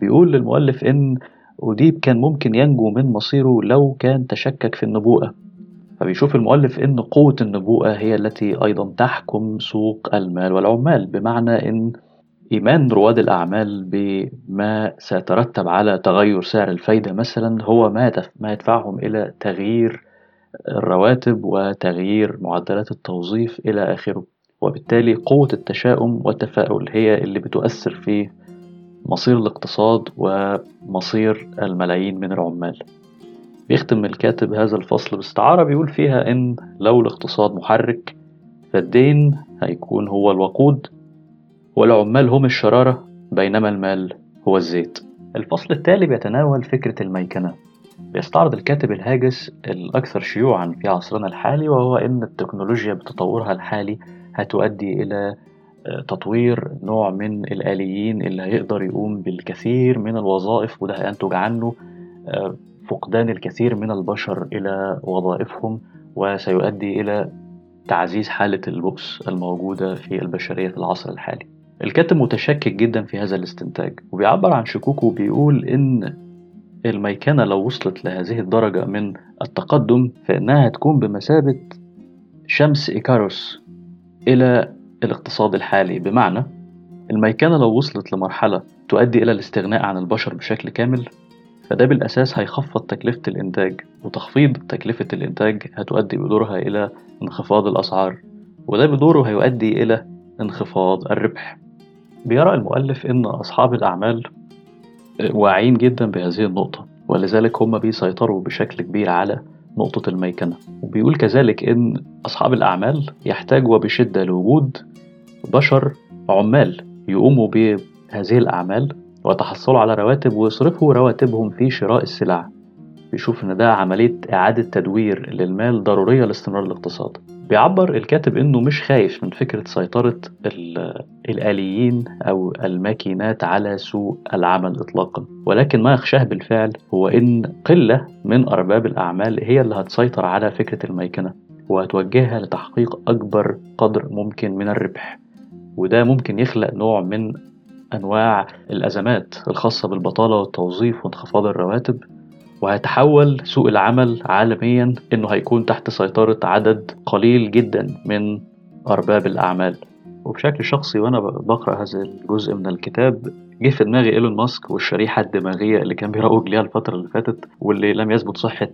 S1: بيقول للمؤلف إن أوديب كان ممكن ينجو من مصيره لو كان تشكك في النبوءة. فبيشوف المؤلف إن قوة النبوءة هي التي أيضا تحكم سوق المال والعمال بمعنى إن إيمان رواد الأعمال بما سيترتب على تغير سعر الفايدة مثلا هو ما ما يدفعهم إلى تغيير الرواتب وتغيير معدلات التوظيف إلى آخره. وبالتالي قوة التشاؤم والتفاؤل هي اللي بتؤثر في مصير الاقتصاد ومصير الملايين من العمال. بيختم الكاتب هذا الفصل باستعارة بيقول فيها إن لو الاقتصاد محرك فالدين هيكون هو الوقود والعمال هم الشرارة بينما المال هو الزيت. الفصل التالي بيتناول فكرة الميكنة. بيستعرض الكاتب الهاجس الأكثر شيوعا في عصرنا الحالي وهو أن التكنولوجيا بتطورها الحالي هتؤدي إلى آه، تطوير نوع من الآليين اللي هيقدر يقوم بالكثير من الوظائف وده هينتج عنه آه، فقدان الكثير من البشر إلى وظائفهم وسيؤدي إلى تعزيز حالة البؤس الموجودة في البشرية في العصر الحالي. الكاتب متشكك جدا في هذا الاستنتاج وبيعبر عن شكوكه وبيقول إن الميكنة لو وصلت لهذه الدرجة من التقدم فإنها هتكون بمثابة شمس إيكاروس إلى الاقتصاد الحالي. بمعنى الميكنة لو وصلت لمرحلة تؤدي إلى الاستغناء عن البشر بشكل كامل فده بالأساس هيخفض تكلفة الإنتاج وتخفيض تكلفة الإنتاج هتؤدي بدورها إلى انخفاض الأسعار وده بدوره هيؤدي إلى انخفاض الربح. بيرى المؤلف إن أصحاب الأعمال واعيين جدا بهذه النقطة ولذلك هم بيسيطروا بشكل كبير على نقطة الميكنة. وبيقول كذلك إن أصحاب الأعمال يحتاجوا بشدة لوجود بشر عمال يقوموا بهذه الأعمال ويتحصلوا على رواتب ويصرفوا رواتبهم في شراء السلع. بيشوف إن ده عملية إعادة تدوير للمال ضرورية لاستمرار الاقتصاد. بيعبر الكاتب إنه مش خايف من فكرة سيطرة الآليين أو الماكينات على سوق العمل إطلاقا. ولكن ما يخشاه بالفعل هو إن قلة من أرباب الأعمال هي اللي هتسيطر على فكرة الميكنة وهتوجهها لتحقيق أكبر قدر ممكن من الربح. وده ممكن يخلق نوع من أنواع الأزمات الخاصة بالبطالة والتوظيف وانخفاض الرواتب وهيتحول سوق العمل عالميا إنه هيكون تحت سيطرة عدد قليل جدا من أرباب الأعمال. وبشكل شخصي وأنا بقرأ هذا الجزء من الكتاب جه في دماغي إيلون ماسك والشريحة الدماغية اللي كان بيروج ليها الفترة اللي فاتت واللي لم يثبت صحة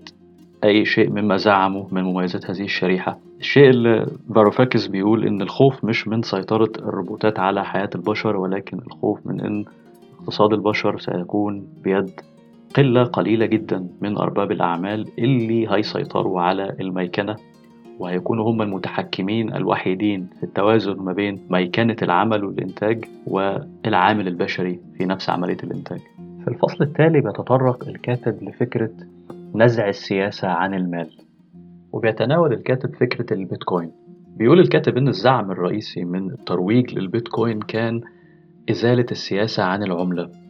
S1: أي شيء مما زعمه من مميزات هذه الشريحة. الشيء اللي فاروفاكيس بيقول إن الخوف مش من سيطرة الروبوتات على حياة البشر ولكن الخوف من إن اقتصاد البشر سيكون بيد قلة قليلة جدا من أرباب الأعمال اللي هيسيطروا على الميكنة وهيكونوا هم المتحكمين الوحيدين في التوازن ما بين ميكنة العمل والإنتاج والعامل البشري في نفس عملية الإنتاج. في الفصل التالي بيتطرق الكاتب لفكرة نزع السياسة عن المال وبيتناول الكاتب فكرة البيتكوين. بيقول الكاتب إن الزعم الرئيسي من الترويج للبيتكوين كان إزالة السياسة عن العملة.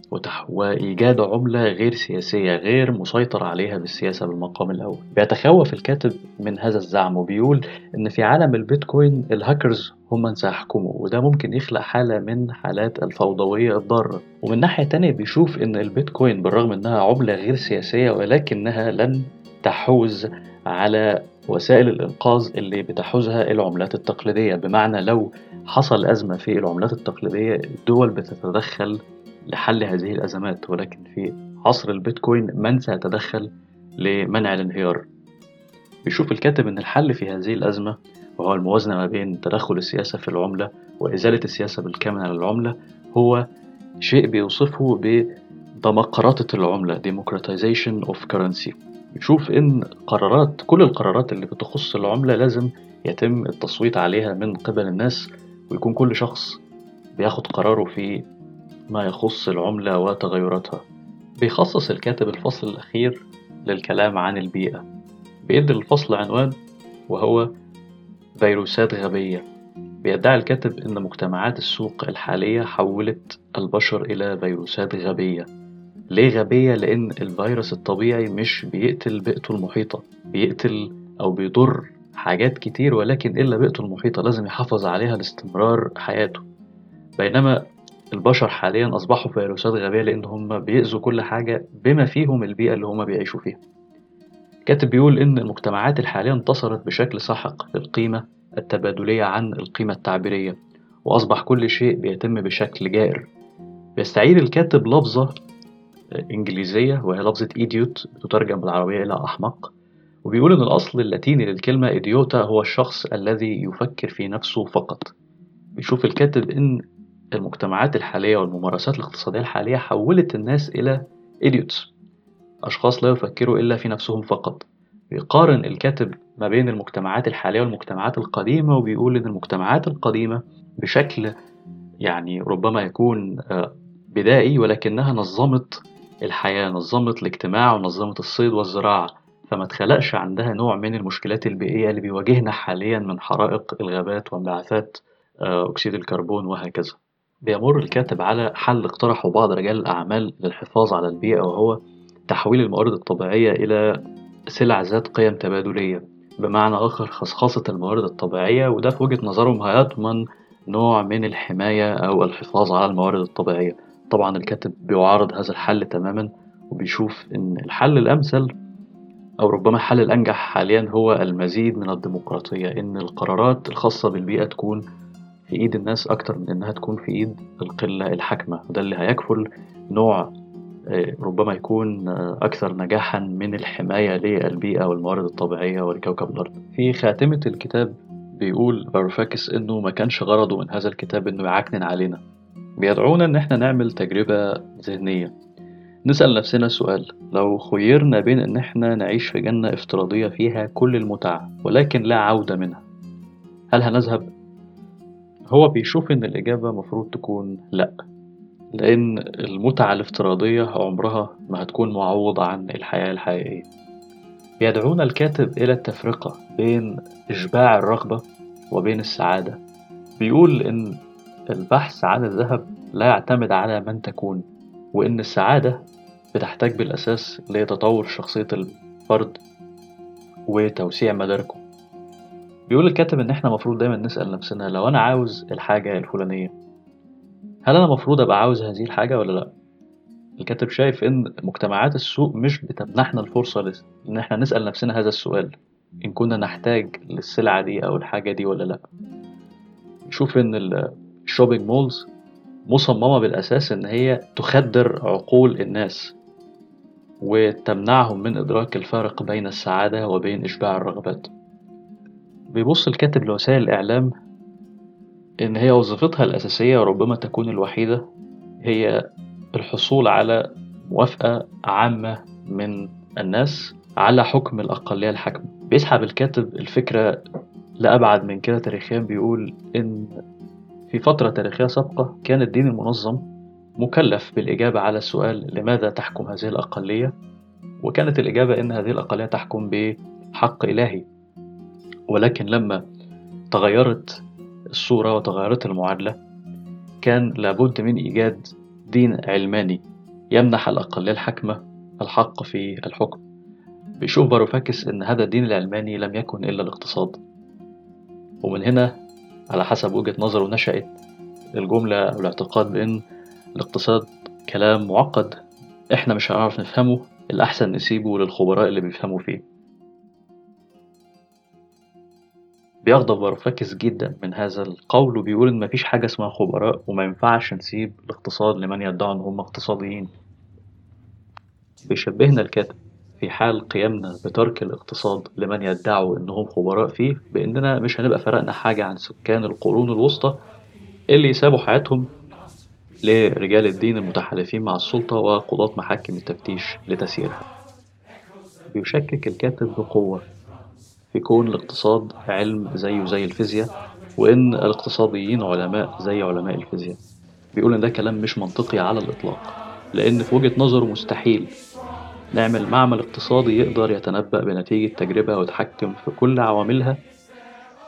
S1: وإيجاد عملة غير سياسية غير مسيطر عليها بالسياسة بالمقام الأول. بيتخوف الكاتب من هذا الزعم وبيقول إن في عالم البيتكوين الهاكرز هم من سيحكموا وده ممكن يخلق حالة من حالات الفوضوية الضارة. ومن ناحية تانية بيشوف إن البيتكوين بالرغم إنها عملة غير سياسية ولكنها لن تحوز على وسائل الإنقاذ اللي بتحوزها العملات التقليدية. بمعنى لو حصل أزمة في العملات التقليدية الدول بتتدخل لحل هذه الأزمات ولكن في عصر البيتكوين من سيتدخل لمنع الانهيار؟ بيشوف الكاتب أن الحل في هذه الأزمة وهو الموازنة ما بين تدخل السياسة في العملة وإزالة السياسة بالكامل على العملة هو شيء بيوصفه بدمقراطة العملة democratization of currency. بيشوف إن قرارات كل القرارات اللي بتخص العملة لازم يتم التصويت عليها من قبل الناس ويكون كل شخص بياخد قراره في ما يخص العملة وتغيراتها. بيخصص الكاتب الفصل الأخير للكلام عن البيئة. بيدي الفصل عنوان وهو فيروسات غبية. بيدعي الكاتب أن مجتمعات السوق الحالية حولت البشر إلى فيروسات غبية. ليه غبية؟ لأن الفيروس الطبيعي مش بيقتل بيئته المحيطة. بيقتل أو بيضر حاجات كتير ولكن إلا بيئته المحيطة لازم يحافظ عليها لاستمرار حياته. بينما البشر حاليا أصبحوا فيروسات غبية لأن هم بيأذوا كل حاجة بما فيهم البيئة اللي هم بيعيشوا فيها. كاتب بيقول إن المجتمعات الحالية انتصرت بشكل ساحق للقيمة التبادلية عن القيمة التعبيرية وأصبح كل شيء بيتم بشكل جائر. بيستعيد الكاتب لفظة إنجليزية وهي لفظة إيديوت بتترجم بالعربية إلى أحمق وبيقول إن الأصل اللاتيني للكلمة إيديوتا هو الشخص الذي يفكر في نفسه فقط. بيشوف الكاتب إن المجتمعات الحالية والممارسات الاقتصادية الحالية حولت الناس إلى إيديوتس أشخاص لا يفكروا إلا في نفسهم فقط. بيقارن الكاتب ما بين المجتمعات الحالية والمجتمعات القديمة وبيقول إن المجتمعات القديمة بشكل يعني ربما يكون آه، بدائي ولكنها نظمت الحياة نظمت الاجتماع ونظمت الصيد والزراعة. فما تخلقش عندها نوع من المشكلات البيئية اللي بيواجهنا حاليا من حرائق الغابات وانبعاثات آه، أكسيد الكربون وهكذا. بيمر الكاتب على حل اقترحه بعض رجال الأعمال للحفاظ على البيئة وهو تحويل الموارد الطبيعية إلى سلع ذات قيم تبادلية. بمعنى آخر خصخصة الموارد الطبيعية وده في وجهة نظرهم هيضمن نوع من الحماية أو الحفاظ على الموارد الطبيعية. طبعا الكاتب بيعارض هذا الحل تماما وبيشوف إن الحل الأمثل أو ربما الحل الأنجح حاليا هو المزيد من الديمقراطية إن القرارات الخاصة بالبيئة تكون في إيد الناس أكتر من إنها تكون في إيد القلة الحاكمة. وده اللي هيكفل نوع آه، ربما يكون آه، أكثر نجاحا من الحماية للبيئة والموارد الطبيعية ولكوكب الأرض. في خاتمة الكتاب بيقول فاروفاكس إنه ما كانش غرضه من هذا الكتاب إنه يعكنن علينا. بيدعونا إن إحنا نعمل تجربة ذهنية. نسأل نفسنا سؤال لو خيرنا بين إن إحنا نعيش في جنة افتراضية فيها كل المتعة ولكن لا عودة منها هل هنذهب؟ هو بيشوف إن الإجابة مفروض تكون لأ لأن المتعة الافتراضية عمرها ما هتكون معوضة عن الحياة الحقيقية. يدعونا الكاتب إلى التفرقة بين إشباع الرغبة وبين السعادة. بيقول إن البحث عن الذهب لا يعتمد على من تكون وإن السعادة بتحتاج بالأساس لتطور شخصية الفرد وتوسيع مداركه. بيقول الكاتب إن إحنا مفروض دايما نسأل نفسنا لو أنا عاوز الحاجة الفلانية هل أنا مفروض أبقى عاوز هذه الحاجة ولا لأ؟ الكاتب شايف إن مجتمعات السوق مش بتمنحنا الفرصة إن إحنا نسأل نفسنا هذا السؤال إن كنا نحتاج للسلعة دي أو الحاجة دي ولا لأ شوف إن ال- ال shopping malls مصممة بالأساس إن هي تخدر عقول الناس وتمنعهم من إدراك الفارق بين السعادة وبين إشباع الرغبات بيبص الكاتب لوسائل الإعلام إن هي وظيفتها الأساسية وربما تكون الوحيدة هي الحصول على موافقة عامة من الناس على حكم الأقلية الحاكمة. بيسحب الكاتب الفكرة لأبعد من كده تاريخيا بيقول إن في فترة تاريخية سابقة كان الدين المنظم مكلف بالإجابة على السؤال لماذا تحكم هذه الأقلية؟ وكانت الإجابة إن هذه الأقلية تحكم بحق إلهي. ولكن لما تغيرت الصورة وتغيرت المعادلة كان لابد من إيجاد دين علماني يمنح الأقلية الحاكمة الحق في الحكم. بيشوف باروفاكس إن هذا الدين العلماني لم يكن إلا الاقتصاد. ومن هنا على حسب وجهة نظره نشأت الجملة أو الاعتقاد بأن الاقتصاد كلام معقد. إحنا مش هنعرف نفهمه الأحسن نسيبه للخبراء اللي بيفهموا فيه. بيغضب وارفكس جدا من هذا القول وبيقول إن مفيش حاجة اسمها خبراء وما ينفعش نسيب الاقتصاد لمن يدعوا إن هم اقتصاديين. بيشبهنا الكاتب في حال قيامنا بترك الاقتصاد لمن يدعوا إنهم خبراء فيه بإننا مش هنبقى فرقنا حاجة عن سكان القرون الوسطى اللي يسابوا حياتهم لرجال الدين المتحالفين مع السلطة وقضاة محاكم التفتيش لتسييرها. بيشكك الكاتب بقوة في كون الاقتصاد علم زيه زي الفيزياء وإن الاقتصاديين علماء زي علماء الفيزياء. بيقول إن ده كلام مش منطقي على الإطلاق لأن في وجهة نظره مستحيل. نعمل معمل اقتصادي يقدر يتنبأ بنتيجة تجربة ويتحكم في كل عواملها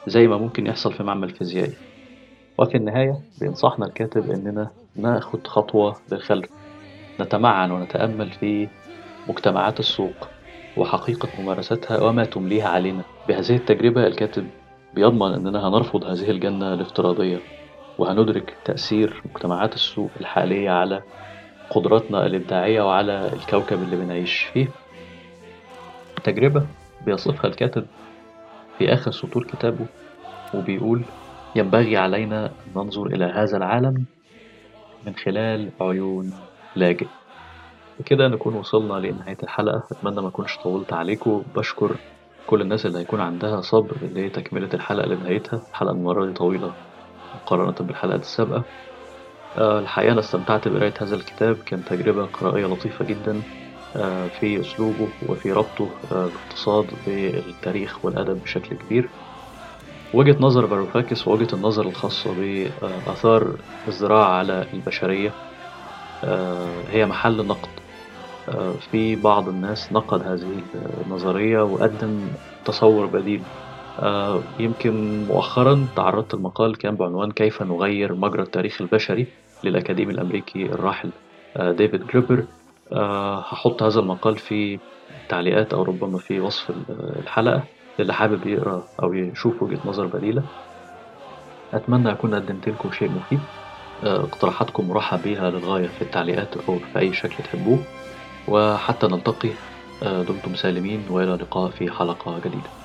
S1: زي ما ممكن يحصل في معمل فيزيائي. وفي النهاية بينصحنا الكاتب إننا ناخد خطوة للخلف نتمعن ونتأمل في مجتمعات السوق. وحقيقة ممارستها وما تمليها علينا. بهذه التجربة الكاتب بيضمن إننا هنرفض هذه الجنة الافتراضية وهندرك تأثير مجتمعات السوق الحالية على قدراتنا الإبداعية وعلى الكوكب اللي بنعيش فيه. تجربة بيصفها الكاتب في آخر سطور كتابه وبيقول ينبغي علينا أن ننظر إلى هذا العالم من خلال عيون لاجئ. بكده نكون وصلنا لنهاية الحلقة. أتمنى ما أكونش طولت عليكم بشكر كل الناس اللي هيكون عندها صبر لتكملة الحلقة لنهايتها. الحلقة المرة دي طويلة مقارنة بالحلقات السابقة. آه، الحقيقة أنا استمتعت بقراية هذا الكتاب. كان تجربة قرائية لطيفة جدا. آه، في أسلوبه وفي ربطه الاقتصاد بالتاريخ والأدب بشكل كبير. وجهة نظر باروفاكس ووجهة النظر الخاصة بآثار الزراعة على البشرية آه، هي محل نقد. في بعض الناس نقد هذه النظرية وقدم تصور بديل. آه، يمكن مؤخرا تعرضت المقال كان بعنوان كيف نغير مجرى التاريخ البشري للأكاديمي الأمريكي الراحل آه، ديفيد جريبر آه، هحط هذا المقال في التعليقات أو ربما في وصف الحلقة للي حابب يقرأ أو يشوف وجهة نظر بديلة. أتمنى أكون قدمت لكم شيء مفيد. آه، اقتراحاتكم مرحب بيها للغاية في التعليقات أو في أي شكل تحبوه. وحتى نلتقي. آه، دمتم سالمين وإلى اللقاء في حلقة جديدة.